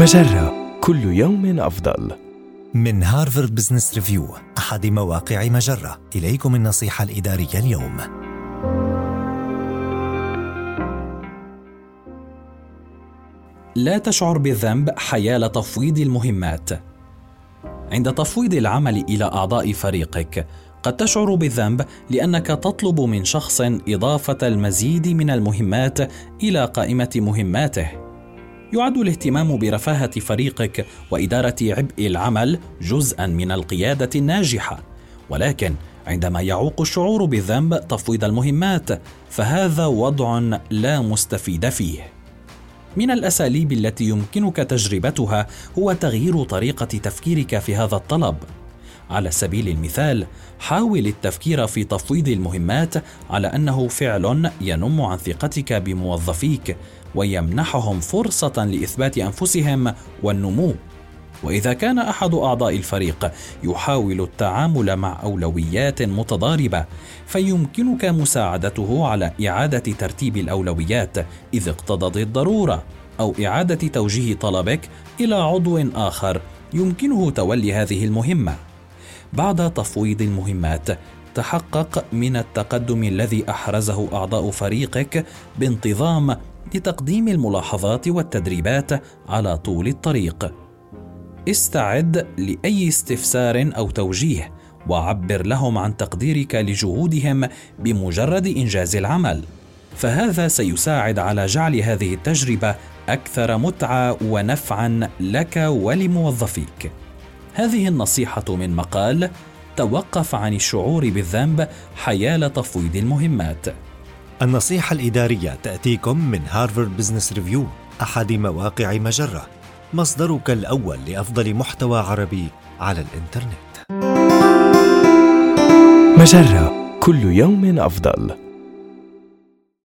مجرة. كل يوم أفضل. من هارفارد بزنس ريفيو أحد مواقع مجرة. إليكم النصيحة الإدارية اليوم. لا تشعر بالذنب حيال تفويض المهمات. عند تفويض العمل إلى أعضاء فريقك قد تشعر بالذنب لأنك تطلب من شخص إضافة المزيد من المهمات إلى قائمة مهماته. يعد الاهتمام برفاهة فريقك وإدارة عبء العمل جزءا من القيادة الناجحة. ولكن عندما يعوق الشعور بالذنب تفويض المهمات فهذا وضع لا مستفيد فيه. من الأساليب التي يمكنك تجربتها هو تغيير طريقة تفكيرك في هذا الطلب. على سبيل المثال حاول التفكير في تفويض المهمات على أنه فعل ينم عن ثقتك بموظفيك ويمنحهم فرصة لإثبات أنفسهم والنمو. وإذا كان أحد أعضاء الفريق يحاول التعامل مع أولويات متضاربة فيمكنك مساعدته على إعادة ترتيب الأولويات إذ اقتضت الضرورة أو إعادة توجيه طلبك إلى عضو آخر يمكنه تولي هذه المهمة. بعد تفويض المهمات. تحقق من التقدم الذي أحرزه أعضاء فريقك بانتظام لتقديم الملاحظات والتدريبات على طول الطريق. استعد لأي استفسار أو توجيه وعبر لهم عن تقديرك لجهودهم بمجرد إنجاز العمل. فهذا سيساعد على جعل هذه التجربة أكثر متعة ونفعا لك ولموظفيك. هذه النصيحة من مقال توقف عن الشعور بالذنب حيال تفويض المهمات. النصيحة الإدارية تأتيكم من هارفارد بزنس ريفيو أحد مواقع مجرة. مصدرك الأول لأفضل محتوى عربي على الإنترنت. مجرة كل يوم أفضل.